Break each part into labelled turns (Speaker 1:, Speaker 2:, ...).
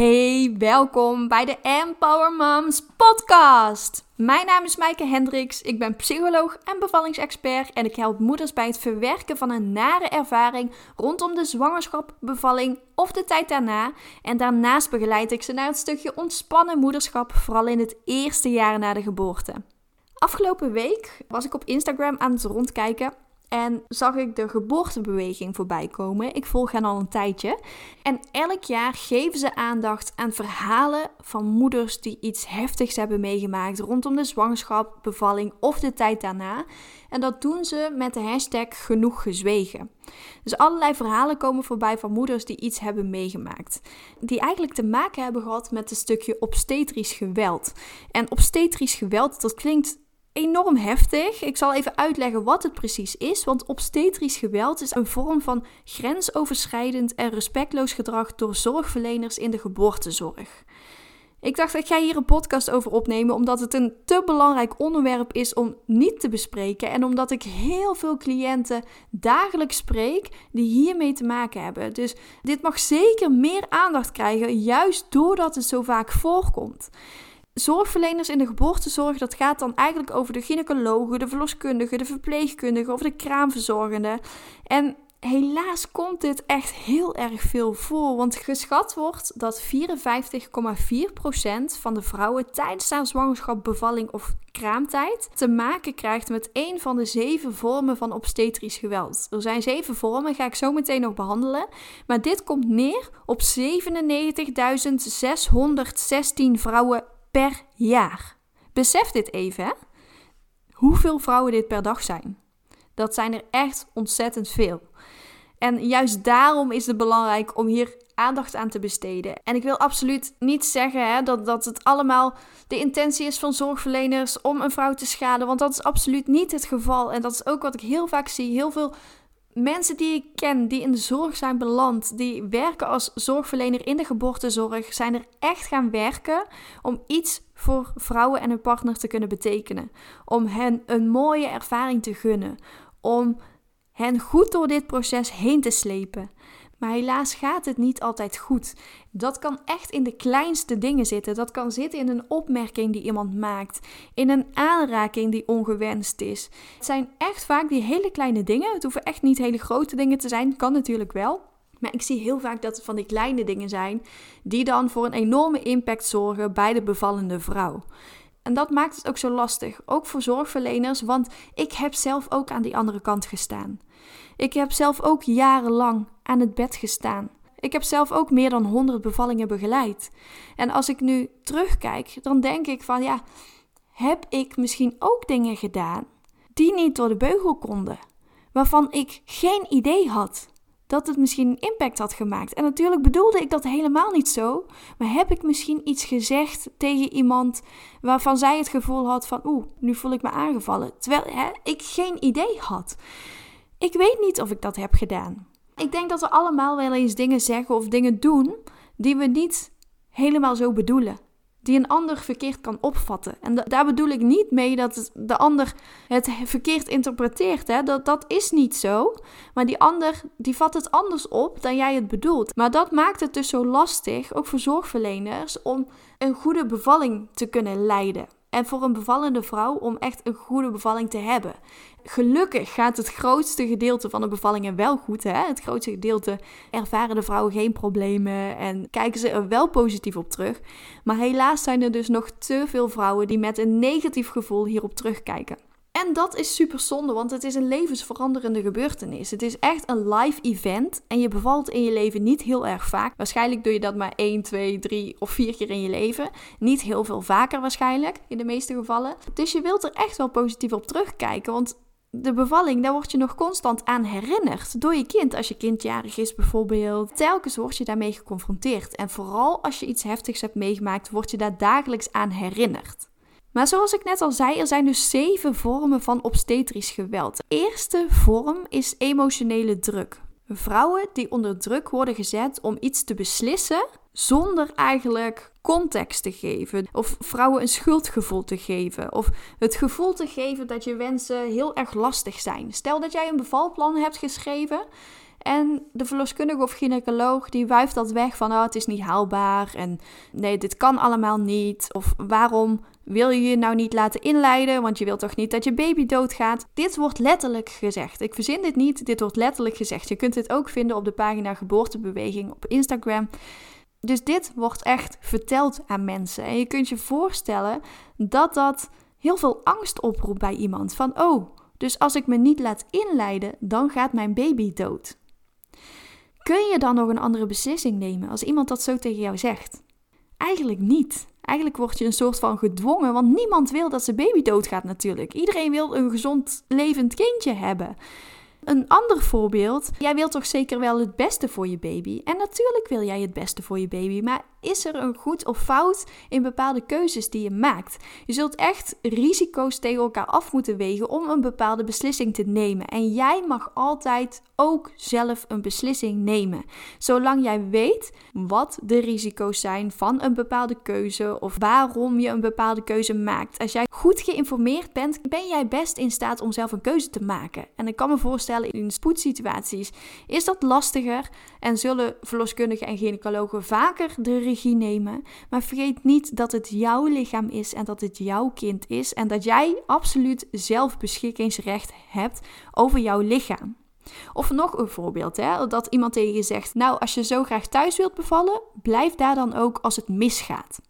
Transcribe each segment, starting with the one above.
Speaker 1: Hey, welkom bij de Empower Moms podcast. Mijn naam is Maaike Hendricks, ik ben psycholoog en bevallingsexpert en ik help moeders bij het verwerken van een nare ervaring rondom de zwangerschap, bevalling of de tijd daarna. En daarnaast begeleid ik ze naar het stukje ontspannen moederschap, vooral in het eerste jaar na de geboorte. Afgelopen week was ik op Instagram aan het rondkijken en zag ik de geboortebeweging voorbij komen. Ik volg hen al een tijdje. En elk jaar geven ze aandacht aan verhalen van moeders die iets heftigs hebben meegemaakt rondom de zwangerschap, bevalling of de tijd daarna. En dat doen ze met de hashtag genoeg gezwegen. Dus allerlei verhalen komen voorbij van moeders die iets hebben meegemaakt. Die eigenlijk te maken hebben gehad met een stukje obstetrisch geweld. En obstetrisch geweld, dat klinkt enorm heftig. Ik zal even uitleggen wat het precies is, want obstetrisch geweld is een vorm van grensoverschrijdend en respectloos gedrag door zorgverleners in de geboortezorg. Ik dacht, ik ga hier een podcast over opnemen omdat het een te belangrijk onderwerp is om niet te bespreken en omdat ik heel veel cliënten dagelijks spreek die hiermee te maken hebben. Dus dit mag zeker meer aandacht krijgen, juist doordat het zo vaak voorkomt zorgverleners in de geboortezorg, dat gaat dan eigenlijk over de gynaecologen, de verloskundigen, de verpleegkundigen of de kraamverzorgenden. En helaas komt dit echt heel erg veel voor, want geschat wordt dat 54,4% van de vrouwen tijdens haar zwangerschap, bevalling of kraamtijd te maken krijgt met een van de zeven vormen van obstetrisch geweld. Er zijn zeven vormen, ga ik zo meteen nog behandelen, maar dit komt neer op 97.616 vrouwen per jaar. Besef dit even? Hoeveel vrouwen dit per dag zijn. Dat zijn er echt ontzettend veel. En juist daarom is het belangrijk om hier aandacht aan te besteden. En ik wil absoluut niet zeggen hè, dat, dat het allemaal de intentie is van zorgverleners om een vrouw te schaden. Want dat is absoluut niet het geval. En dat is ook wat ik heel vaak zie. Heel veel mensen die ik ken, die in de zorg zijn beland, die werken als zorgverlener in de geboortezorg, zijn er echt gaan werken om iets voor vrouwen en hun partner te kunnen betekenen. Om hen een mooie ervaring te gunnen. Om hen goed door dit proces heen te slepen. Maar helaas gaat het niet altijd goed. Dat kan echt in de kleinste dingen zitten. Dat kan zitten in een opmerking die iemand maakt, in een aanraking die ongewenst is. Het zijn echt vaak die hele kleine dingen. Het hoeven echt niet hele grote dingen te zijn, kan natuurlijk wel. Maar ik zie heel vaak dat het van die kleine dingen zijn die dan voor een enorme impact zorgen bij de bevallende vrouw. En dat maakt het ook zo lastig, ook voor zorgverleners, want ik heb zelf ook aan die andere kant gestaan. Ik heb zelf ook jarenlang aan het bed gestaan. Ik heb zelf ook meer dan 100 bevallingen begeleid. En als ik nu terugkijk, dan denk ik van ja, heb ik misschien ook dingen gedaan die niet door de beugel konden, waarvan ik geen idee had dat het misschien een impact had gemaakt. En natuurlijk bedoelde ik dat helemaal niet zo, maar heb ik misschien iets gezegd tegen iemand waarvan zij het gevoel had van oeh, nu voel ik me aangevallen, terwijl hè, ik geen idee had. Ik weet niet of ik dat heb gedaan. Ik denk dat we allemaal wel eens dingen zeggen of dingen doen die we niet helemaal zo bedoelen. Die een ander verkeerd kan opvatten. En daar bedoel ik niet mee dat de ander het verkeerd interpreteert. Hè? Dat, dat is niet zo. Maar die ander die vat het anders op dan jij het bedoelt. Maar dat maakt het dus zo lastig, ook voor zorgverleners, om een goede bevalling te kunnen leiden. En voor een bevallende vrouw om echt een goede bevalling te hebben. Gelukkig gaat het grootste gedeelte van de bevallingen wel goed. Hè? Het grootste gedeelte ervaren de vrouwen geen problemen en kijken ze er wel positief op terug. Maar helaas zijn er dus nog te veel vrouwen die met een negatief gevoel hierop terugkijken. En dat is super zonde, want het is een levensveranderende gebeurtenis. Het is echt een live event en je bevalt in je leven niet heel erg vaak. Waarschijnlijk doe je dat maar 1, 2, 3 of 4 keer in je leven. Niet heel veel vaker waarschijnlijk, in de meeste gevallen. Dus je wilt er echt wel positief op terugkijken, want de bevalling, daar word je nog constant aan herinnerd. Door je kind, als je kind jarig is bijvoorbeeld. Telkens word je daarmee geconfronteerd. En vooral als je iets heftigs hebt meegemaakt, word je daar dagelijks aan herinnerd. Maar zoals ik net al zei, er zijn dus zeven vormen van obstetrisch geweld. De eerste vorm is emotionele druk. Vrouwen die onder druk worden gezet om iets te beslissen zonder eigenlijk context te geven. Of vrouwen een schuldgevoel te geven. Of het gevoel te geven dat je wensen heel erg lastig zijn. Stel dat jij een bevalplan hebt geschreven En de verloskundige of gynaecoloog die wuift dat weg van oh, het is niet haalbaar en nee, dit kan allemaal niet. Of waarom wil je je nou niet laten inleiden, want je wilt toch niet dat je baby doodgaat. Dit wordt letterlijk gezegd. Ik verzin dit niet, dit wordt letterlijk gezegd. Je kunt dit ook vinden op de pagina Geboortebeweging op Instagram. Dus dit wordt echt verteld aan mensen. En je kunt je voorstellen dat dat heel veel angst oproept bij iemand. Van oh, dus als ik me niet laat inleiden, dan gaat mijn baby dood. Kun je dan nog een andere beslissing nemen als iemand dat zo tegen jou zegt? Eigenlijk niet. Eigenlijk word je een soort van gedwongen, want niemand wil dat zijn baby doodgaat natuurlijk. Iedereen wil een gezond, levend kindje hebben. Een ander voorbeeld. Jij wilt toch zeker wel het beste voor je baby? En natuurlijk wil jij het beste voor je baby, maar is er een goed of fout in bepaalde keuzes die je maakt? Je zult echt risico's tegen elkaar af moeten wegen om een bepaalde beslissing te nemen. En jij mag altijd ook zelf een beslissing nemen. Zolang jij weet wat de risico's zijn van een bepaalde keuze of waarom je een bepaalde keuze maakt. Als jij goed geïnformeerd bent, ben jij best in staat om zelf een keuze te maken. En ik kan me voorstellen in spoedsituaties is dat lastiger en zullen verloskundigen en gynaecologen vaker de nemen. Maar vergeet niet dat het jouw lichaam is en dat het jouw kind is en dat jij absoluut zelfbeschikkingsrecht hebt over jouw lichaam. Of nog een voorbeeld, hè, dat iemand tegen je zegt: Nou, als je zo graag thuis wilt bevallen, blijf daar dan ook als het misgaat.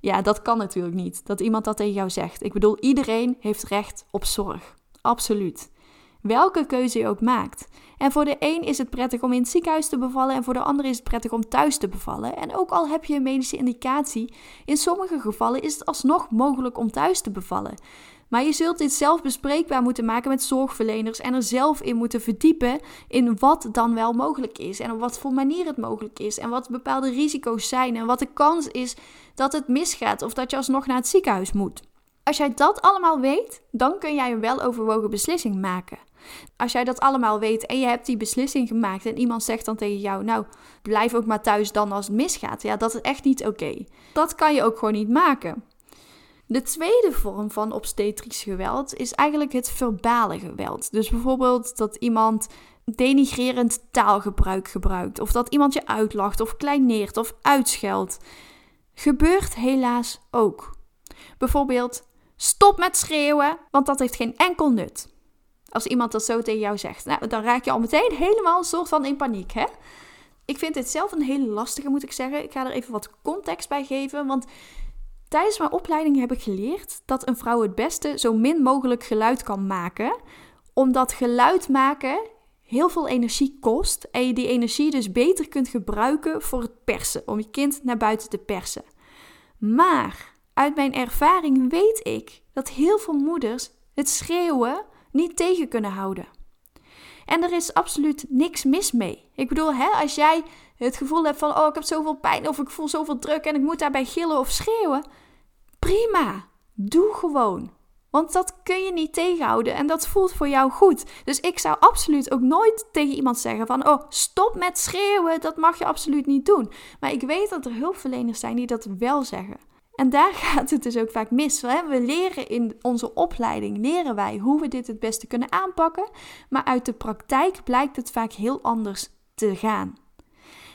Speaker 1: Ja, dat kan natuurlijk niet, dat iemand dat tegen jou zegt. Ik bedoel, iedereen heeft recht op zorg. Absoluut. Welke keuze je ook maakt. En voor de een is het prettig om in het ziekenhuis te bevallen en voor de ander is het prettig om thuis te bevallen. En ook al heb je een medische indicatie, in sommige gevallen is het alsnog mogelijk om thuis te bevallen. Maar je zult dit zelf bespreekbaar moeten maken met zorgverleners en er zelf in moeten verdiepen in wat dan wel mogelijk is en op wat voor manier het mogelijk is en wat bepaalde risico's zijn en wat de kans is dat het misgaat of dat je alsnog naar het ziekenhuis moet. Als jij dat allemaal weet, dan kun jij een weloverwogen beslissing maken. Als jij dat allemaal weet en je hebt die beslissing gemaakt en iemand zegt dan tegen jou, nou blijf ook maar thuis dan als het misgaat, ja dat is echt niet oké. Dat kan je ook gewoon niet maken. De tweede vorm van obstetrisch geweld is eigenlijk het verbale geweld. Dus bijvoorbeeld dat iemand denigrerend taalgebruik gebruikt, of dat iemand je uitlacht, of kleineert, of uitscheldt. Gebeurt helaas ook. Bijvoorbeeld, stop met schreeuwen, want dat heeft geen enkel nut. Als iemand dat zo tegen jou zegt, nou, dan raak je al meteen helemaal een soort van in paniek, hè? Ik vind dit zelf een hele lastige, moet ik zeggen. Ik ga er even wat context bij geven, want Tijdens mijn opleiding heb ik geleerd dat een vrouw het beste zo min mogelijk geluid kan maken, omdat geluid maken heel veel energie kost en je die energie dus beter kunt gebruiken voor het persen, om je kind naar buiten te persen. Maar uit mijn ervaring weet ik dat heel veel moeders het schreeuwen niet tegen kunnen houden. En er is absoluut niks mis mee. Ik bedoel, hè, als jij het gevoel hebt van: oh, ik heb zoveel pijn of ik voel zoveel druk en ik moet daarbij gillen of schreeuwen, prima. Doe gewoon. Want dat kun je niet tegenhouden en dat voelt voor jou goed. Dus ik zou absoluut ook nooit tegen iemand zeggen van... oh, stop met schreeuwen, dat mag je absoluut niet doen. Maar ik weet dat er hulpverleners zijn die dat wel zeggen. En daar gaat het dus ook vaak mis. We leren in onze opleiding, leren wij hoe we dit het beste kunnen aanpakken. Maar uit de praktijk blijkt het vaak heel anders te gaan.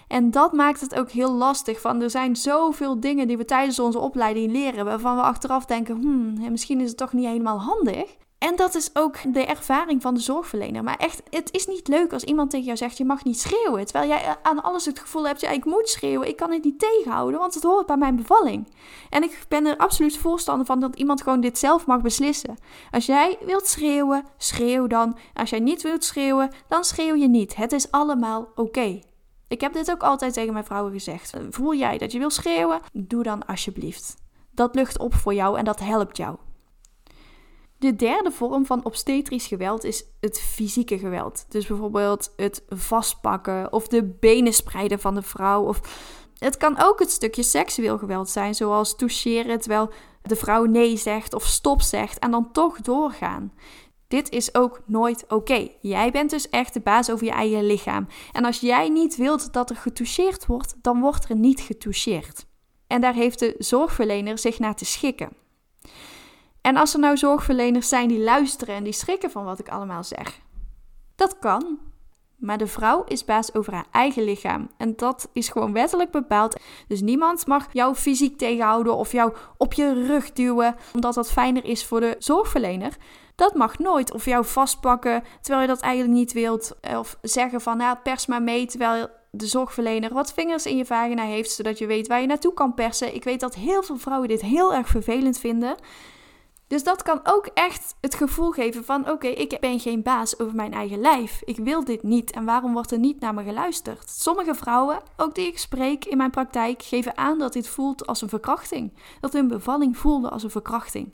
Speaker 1: En dat maakt het ook heel lastig. Van er zijn zoveel dingen die we tijdens onze opleiding leren, waarvan we achteraf denken, hmm, misschien is het toch niet helemaal handig. En dat is ook de ervaring van de zorgverlener. Maar echt, het is niet leuk als iemand tegen jou zegt: je mag niet schreeuwen. Terwijl jij aan alles het gevoel hebt: ja, ik moet schreeuwen. Ik kan het niet tegenhouden, want het hoort bij mijn bevalling. En ik ben er absoluut voorstander van dat iemand gewoon dit zelf mag beslissen. Als jij wilt schreeuwen, schreeuw dan. Als jij niet wilt schreeuwen, dan schreeuw je niet. Het is allemaal oké. Ik heb dit ook altijd tegen mijn vrouwen gezegd. Voel jij dat je wil schreeuwen? Doe dan alsjeblieft. Dat lucht op voor jou en dat helpt jou. De derde vorm van obstetrisch geweld is het fysieke geweld. Dus bijvoorbeeld het vastpakken of de benen spreiden van de vrouw. Of het kan ook het stukje seksueel geweld zijn, zoals toucheren terwijl de vrouw nee zegt of stop zegt en dan toch doorgaan. Dit is ook nooit oké. Jij bent dus echt de baas over je eigen lichaam. En als jij niet wilt dat er getoucheerd wordt, dan wordt er niet getoucheerd. En daar heeft de zorgverlener zich naar te schikken. En als er nou zorgverleners zijn die luisteren en die schrikken van wat ik allemaal zeg, dat kan. Maar de vrouw is baas over haar eigen lichaam. En dat is gewoon wettelijk bepaald. Dus niemand mag jou fysiek tegenhouden of jou op je rug duwen, omdat dat fijner is voor de zorgverlener. Dat mag nooit. Of jou vastpakken terwijl je dat eigenlijk niet wilt. Of zeggen van, nou, pers maar mee terwijl de zorgverlener wat vingers in je vagina heeft, zodat je weet waar je naartoe kan persen. Ik weet dat heel veel vrouwen dit heel erg vervelend vinden. Dus dat kan ook echt het gevoel geven van: oké, ik ben geen baas over mijn eigen lijf. Ik wil dit niet en waarom wordt er niet naar me geluisterd? Sommige vrouwen, ook die ik spreek in mijn praktijk, geven aan dat dit voelt als een verkrachting. Dat hun bevalling voelde als een verkrachting.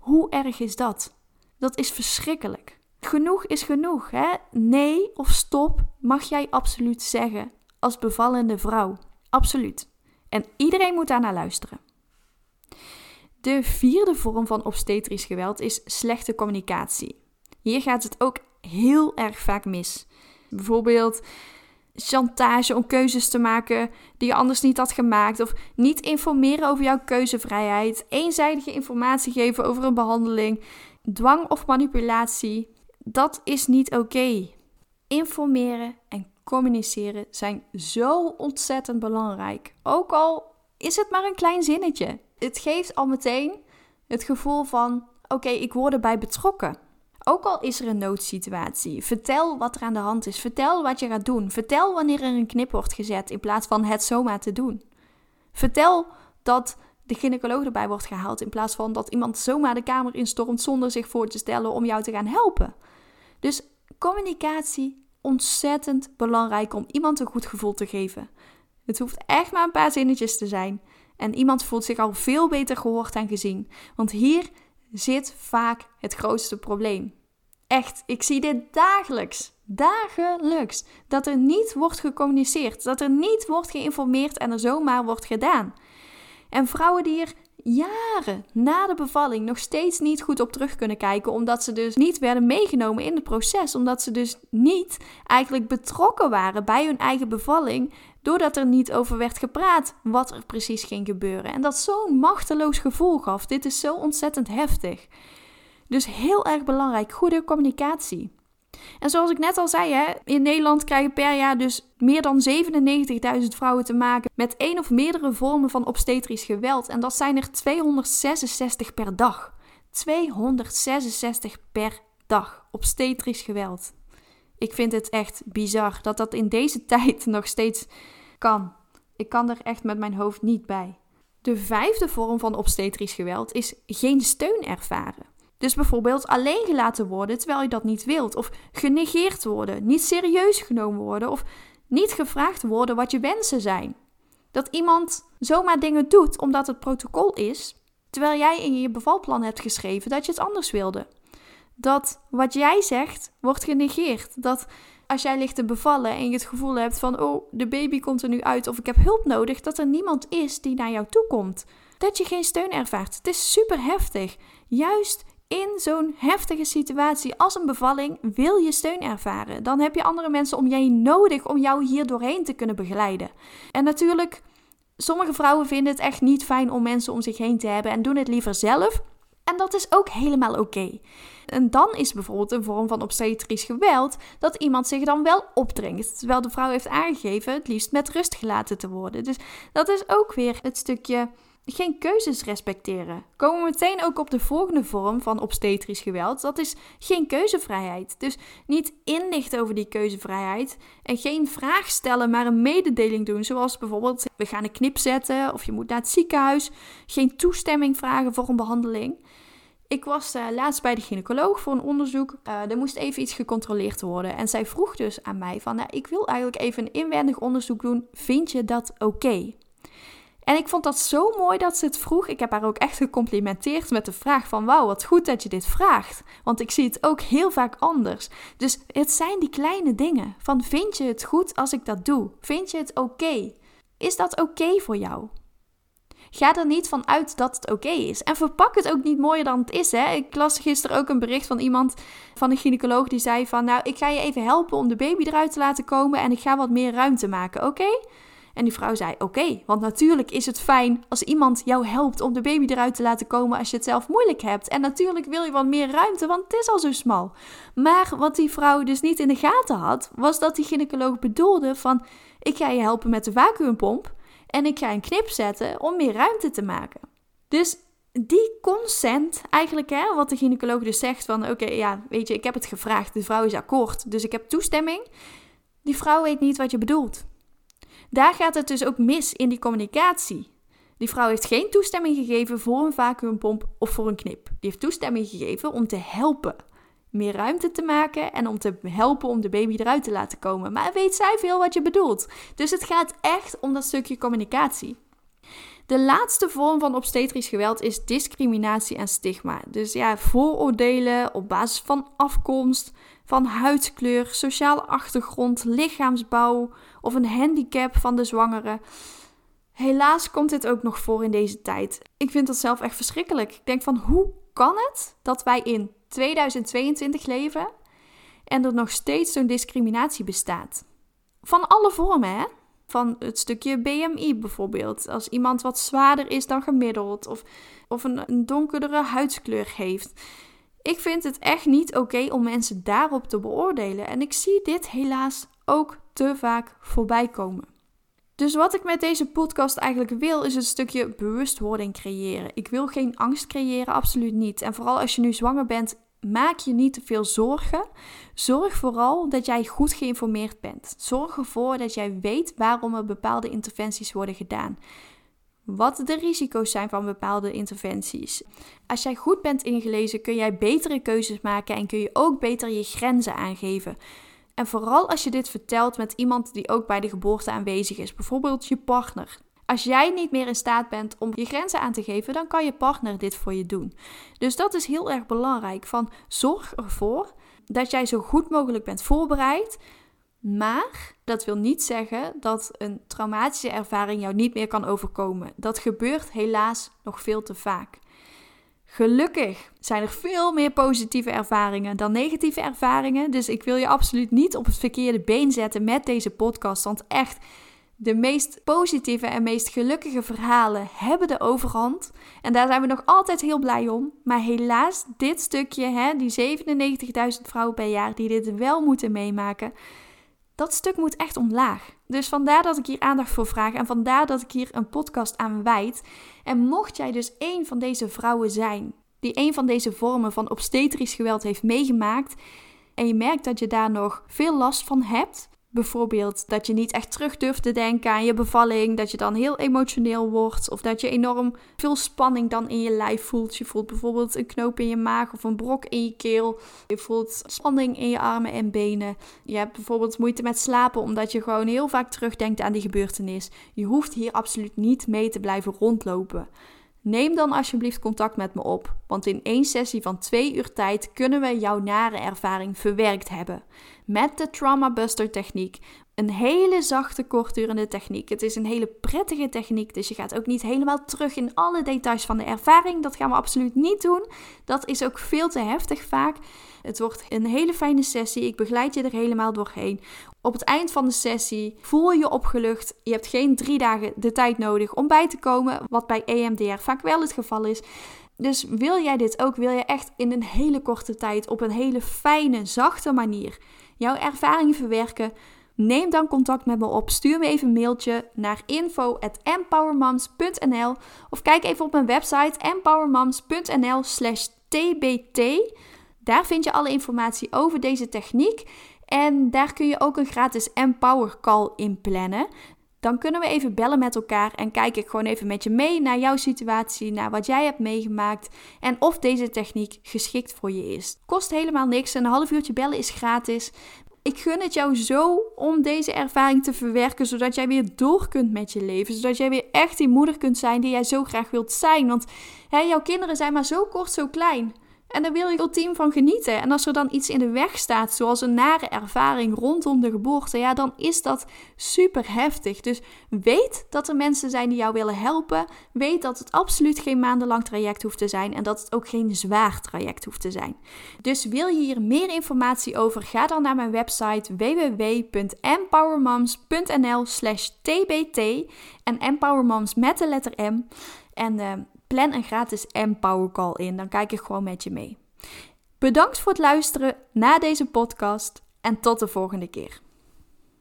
Speaker 1: Hoe erg is dat? Dat is verschrikkelijk. Genoeg is genoeg, hè? Nee of stop mag jij absoluut zeggen als bevallende vrouw. Absoluut. En iedereen moet daarnaar luisteren. De vierde vorm van obstetrisch geweld is slechte communicatie. Hier gaat het ook heel erg vaak mis. Bijvoorbeeld chantage om keuzes te maken die je anders niet had gemaakt, of niet informeren over jouw keuzevrijheid, eenzijdige informatie geven over een behandeling, dwang of manipulatie. Dat is niet oké. Informeren en communiceren zijn zo ontzettend belangrijk. Ook al is het maar een klein zinnetje het geeft al meteen het gevoel van: oké, ik word erbij betrokken. Ook al is er een noodsituatie, vertel wat er aan de hand is. Vertel wat je gaat doen. Vertel wanneer er een knip wordt gezet in plaats van het zomaar te doen. Vertel dat de gynaecoloog erbij wordt gehaald in plaats van dat iemand zomaar de kamer instormt zonder zich voor te stellen om jou te gaan helpen. Dus communicatie ontzettend belangrijk om iemand een goed gevoel te geven. Het hoeft echt maar een paar zinnetjes te zijn. En iemand voelt zich al veel beter gehoord en gezien. Want hier zit vaak het grootste probleem. Echt, ik zie dit dagelijks. Dagelijks. Dat er niet wordt gecommuniceerd. Dat er niet wordt geïnformeerd en er zomaar wordt gedaan. En vrouwen die er jaren na de bevalling nog steeds niet goed op terug kunnen kijken, omdat ze dus niet werden meegenomen in het proces, omdat ze dus niet eigenlijk betrokken waren bij hun eigen bevalling, doordat er niet over werd gepraat wat er precies ging gebeuren. En dat zo'n machteloos gevoel gaf. Dit is zo ontzettend heftig. Dus heel erg belangrijk, goede communicatie. En zoals ik net al zei, hè, in Nederland krijgen per jaar dus meer dan 97.000 vrouwen te maken met één of meerdere vormen van obstetrisch geweld. En dat zijn er 266 per dag. 266 per dag obstetrisch geweld. Ik vind het echt bizar dat dat in deze tijd nog steeds kan. Ik kan er echt met mijn hoofd niet bij. De vijfde vorm van obstetrisch geweld is geen steun ervaren. Dus bijvoorbeeld alleen gelaten worden terwijl je dat niet wilt, of genegeerd worden, niet serieus genomen worden, of niet gevraagd worden wat je wensen zijn. Dat iemand zomaar dingen doet omdat het protocol is, terwijl jij in je bevalplan hebt geschreven dat je het anders wilde. Dat wat jij zegt wordt genegeerd. Dat als jij ligt te bevallen en je het gevoel hebt van, oh, de baby komt er nu uit of ik heb hulp nodig, dat er niemand is die naar jou toe komt. Dat je geen steun ervaart. Het is super heftig. Juist in zo'n heftige situatie als een bevalling wil je steun ervaren. Dan heb je andere mensen om je heen nodig om jou hier doorheen te kunnen begeleiden. En natuurlijk, sommige vrouwen vinden het echt niet fijn om mensen om zich heen te hebben en doen het liever zelf. En dat is ook helemaal oké. En dan is bijvoorbeeld een vorm van obstetrisch geweld dat iemand zich dan wel opdringt, terwijl de vrouw heeft aangegeven het liefst met rust gelaten te worden. Dus dat is ook weer het stukje geen keuzes respecteren. Komen we meteen ook op de volgende vorm van obstetrisch geweld. Dat is geen keuzevrijheid. Dus niet inlichten over die keuzevrijheid en geen vraag stellen, maar een mededeling doen. Zoals bijvoorbeeld we gaan een knip zetten of je moet naar het ziekenhuis. Geen toestemming vragen voor een behandeling. Ik was uh, laatst bij de gynaecoloog voor een onderzoek. Uh, er moest even iets gecontroleerd worden. En zij vroeg dus aan mij van, nou, ik wil eigenlijk even een inwendig onderzoek doen. Vind je dat oké? En ik vond dat zo mooi dat ze het vroeg. Ik heb haar ook echt gecomplimenteerd met de vraag van... Wauw, wat goed dat je dit vraagt. Want ik zie het ook heel vaak anders. Dus het zijn die kleine dingen. Van vind je het goed als ik dat doe? Vind je het oké? Is dat oké voor jou? Ga er niet van uit dat het oké is. En verpak het ook niet mooier dan het is. Hè? Ik las gisteren ook een bericht van iemand, van een gynaecoloog, die zei van... Nou, ik ga je even helpen om de baby eruit te laten komen en ik ga wat meer ruimte maken, oké? En die vrouw zei: Oké, want natuurlijk is het fijn als iemand jou helpt om de baby eruit te laten komen als je het zelf moeilijk hebt. En natuurlijk wil je wat meer ruimte, want het is al zo smal. Maar wat die vrouw dus niet in de gaten had, was dat die gynaecoloog bedoelde: van ik ga je helpen met de vacuümpomp en ik ga een knip zetten om meer ruimte te maken. Dus die consent, eigenlijk, hè, wat de gynaecoloog dus zegt van, oké, ja, weet je, ik heb het gevraagd, de vrouw is akkoord, dus ik heb toestemming. Die vrouw weet niet wat je bedoelt. Daar gaat het dus ook mis in die communicatie. Die vrouw heeft geen toestemming gegeven voor een vacuümpomp of voor een knip. Die heeft toestemming gegeven om te helpen meer ruimte te maken en om te helpen om de baby eruit te laten komen. Maar weet zij veel wat je bedoelt. Dus het gaat echt om dat stukje communicatie. De laatste vorm van obstetrisch geweld is discriminatie en stigma. Dus ja, vooroordelen op basis van afkomst, van huidskleur, sociale achtergrond, lichaamsbouw of een handicap van de zwangere. Helaas komt dit ook nog voor in deze tijd. Ik vind dat zelf echt verschrikkelijk. Ik denk van hoe kan het dat wij in 2022 leven en er nog steeds zo'n discriminatie bestaat? Van alle vormen, hè? Van het stukje BMI bijvoorbeeld. Als iemand wat zwaarder is dan gemiddeld of, of een, een donkerdere huidskleur heeft. Ik vind het echt niet oké om mensen daarop te beoordelen. En ik zie dit helaas ook te vaak voorbij komen. Dus wat ik met deze podcast eigenlijk wil, is een stukje bewustwording creëren. Ik wil geen angst creëren, absoluut niet. En vooral als je nu zwanger bent, maak je niet te veel zorgen. Zorg vooral dat jij goed geïnformeerd bent. Zorg ervoor dat jij weet waarom er bepaalde interventies worden gedaan. Wat de risico's zijn van bepaalde interventies. Als jij goed bent ingelezen, kun jij betere keuzes maken en kun je ook beter je grenzen aangeven. En vooral als je dit vertelt met iemand die ook bij de geboorte aanwezig is, bijvoorbeeld je partner. Als jij niet meer in staat bent om je grenzen aan te geven, dan kan je partner dit voor je doen. Dus dat is heel erg belangrijk. Van zorg ervoor dat jij zo goed mogelijk bent voorbereid. Maar dat wil niet zeggen dat een traumatische ervaring jou niet meer kan overkomen. Dat gebeurt helaas nog veel te vaak. Gelukkig zijn er veel meer positieve ervaringen dan negatieve ervaringen. Dus ik wil je absoluut niet op het verkeerde been zetten met deze podcast. Want echt, de meest positieve en meest gelukkige verhalen hebben de overhand. En daar zijn we nog altijd heel blij om. Maar helaas, dit stukje, hè, die 97.000 vrouwen per jaar die dit wel moeten meemaken, dat stuk moet echt omlaag. Dus vandaar dat ik hier aandacht voor vraag en vandaar dat ik hier een podcast aan wijd. En mocht jij dus een van deze vrouwen zijn die een van deze vormen van obstetrisch geweld heeft meegemaakt en je merkt dat je daar nog veel last van hebt, Bijvoorbeeld dat je niet echt terug durft te denken aan je bevalling, dat je dan heel emotioneel wordt of dat je enorm veel spanning dan in je lijf voelt. Je voelt bijvoorbeeld een knoop in je maag of een brok in je keel. Je voelt spanning in je armen en benen. Je hebt bijvoorbeeld moeite met slapen omdat je gewoon heel vaak terugdenkt aan die gebeurtenis. Je hoeft hier absoluut niet mee te blijven rondlopen. Neem dan alsjeblieft contact met me op, want in één sessie van twee uur tijd kunnen we jouw nare ervaring verwerkt hebben. Met de Trauma Buster techniek. Een hele zachte, kortdurende techniek. Het is een hele prettige techniek, dus je gaat ook niet helemaal terug in alle details van de ervaring. Dat gaan we absoluut niet doen. Dat is ook veel te heftig vaak. Het wordt een hele fijne sessie. Ik begeleid je er helemaal doorheen. Op het eind van de sessie voel je je opgelucht. Je hebt geen drie dagen de tijd nodig om bij te komen, wat bij EMDR vaak wel het geval is. Dus wil jij dit ook? Wil je echt in een hele korte tijd op een hele fijne, zachte manier jouw ervaring verwerken? Neem dan contact met me op. Stuur me even een mailtje naar info@empowermoms.nl of kijk even op mijn website empowermoms.nl/tbt. Daar vind je alle informatie over deze techniek. En daar kun je ook een gratis Empower Call in plannen. Dan kunnen we even bellen met elkaar en kijk ik gewoon even met je mee naar jouw situatie, naar wat jij hebt meegemaakt en of deze techniek geschikt voor je is. Kost helemaal niks, een half uurtje bellen is gratis. Ik gun het jou zo om deze ervaring te verwerken, zodat jij weer door kunt met je leven. Zodat jij weer echt die moeder kunt zijn die jij zo graag wilt zijn. Want hè, jouw kinderen zijn maar zo kort, zo klein. En daar wil je ultiem van genieten. En als er dan iets in de weg staat, zoals een nare ervaring rondom de geboorte, ja, dan is dat super heftig. Dus weet dat er mensen zijn die jou willen helpen. Weet dat het absoluut geen maandenlang traject hoeft te zijn en dat het ook geen zwaar traject hoeft te zijn. Dus wil je hier meer informatie over? Ga dan naar mijn website www.empowermoms.nl/tbt en empowermoms met de letter M. En uh, plan een gratis Empower Call in. Dan kijk ik gewoon met je mee. Bedankt voor het luisteren naar deze podcast en tot de volgende keer.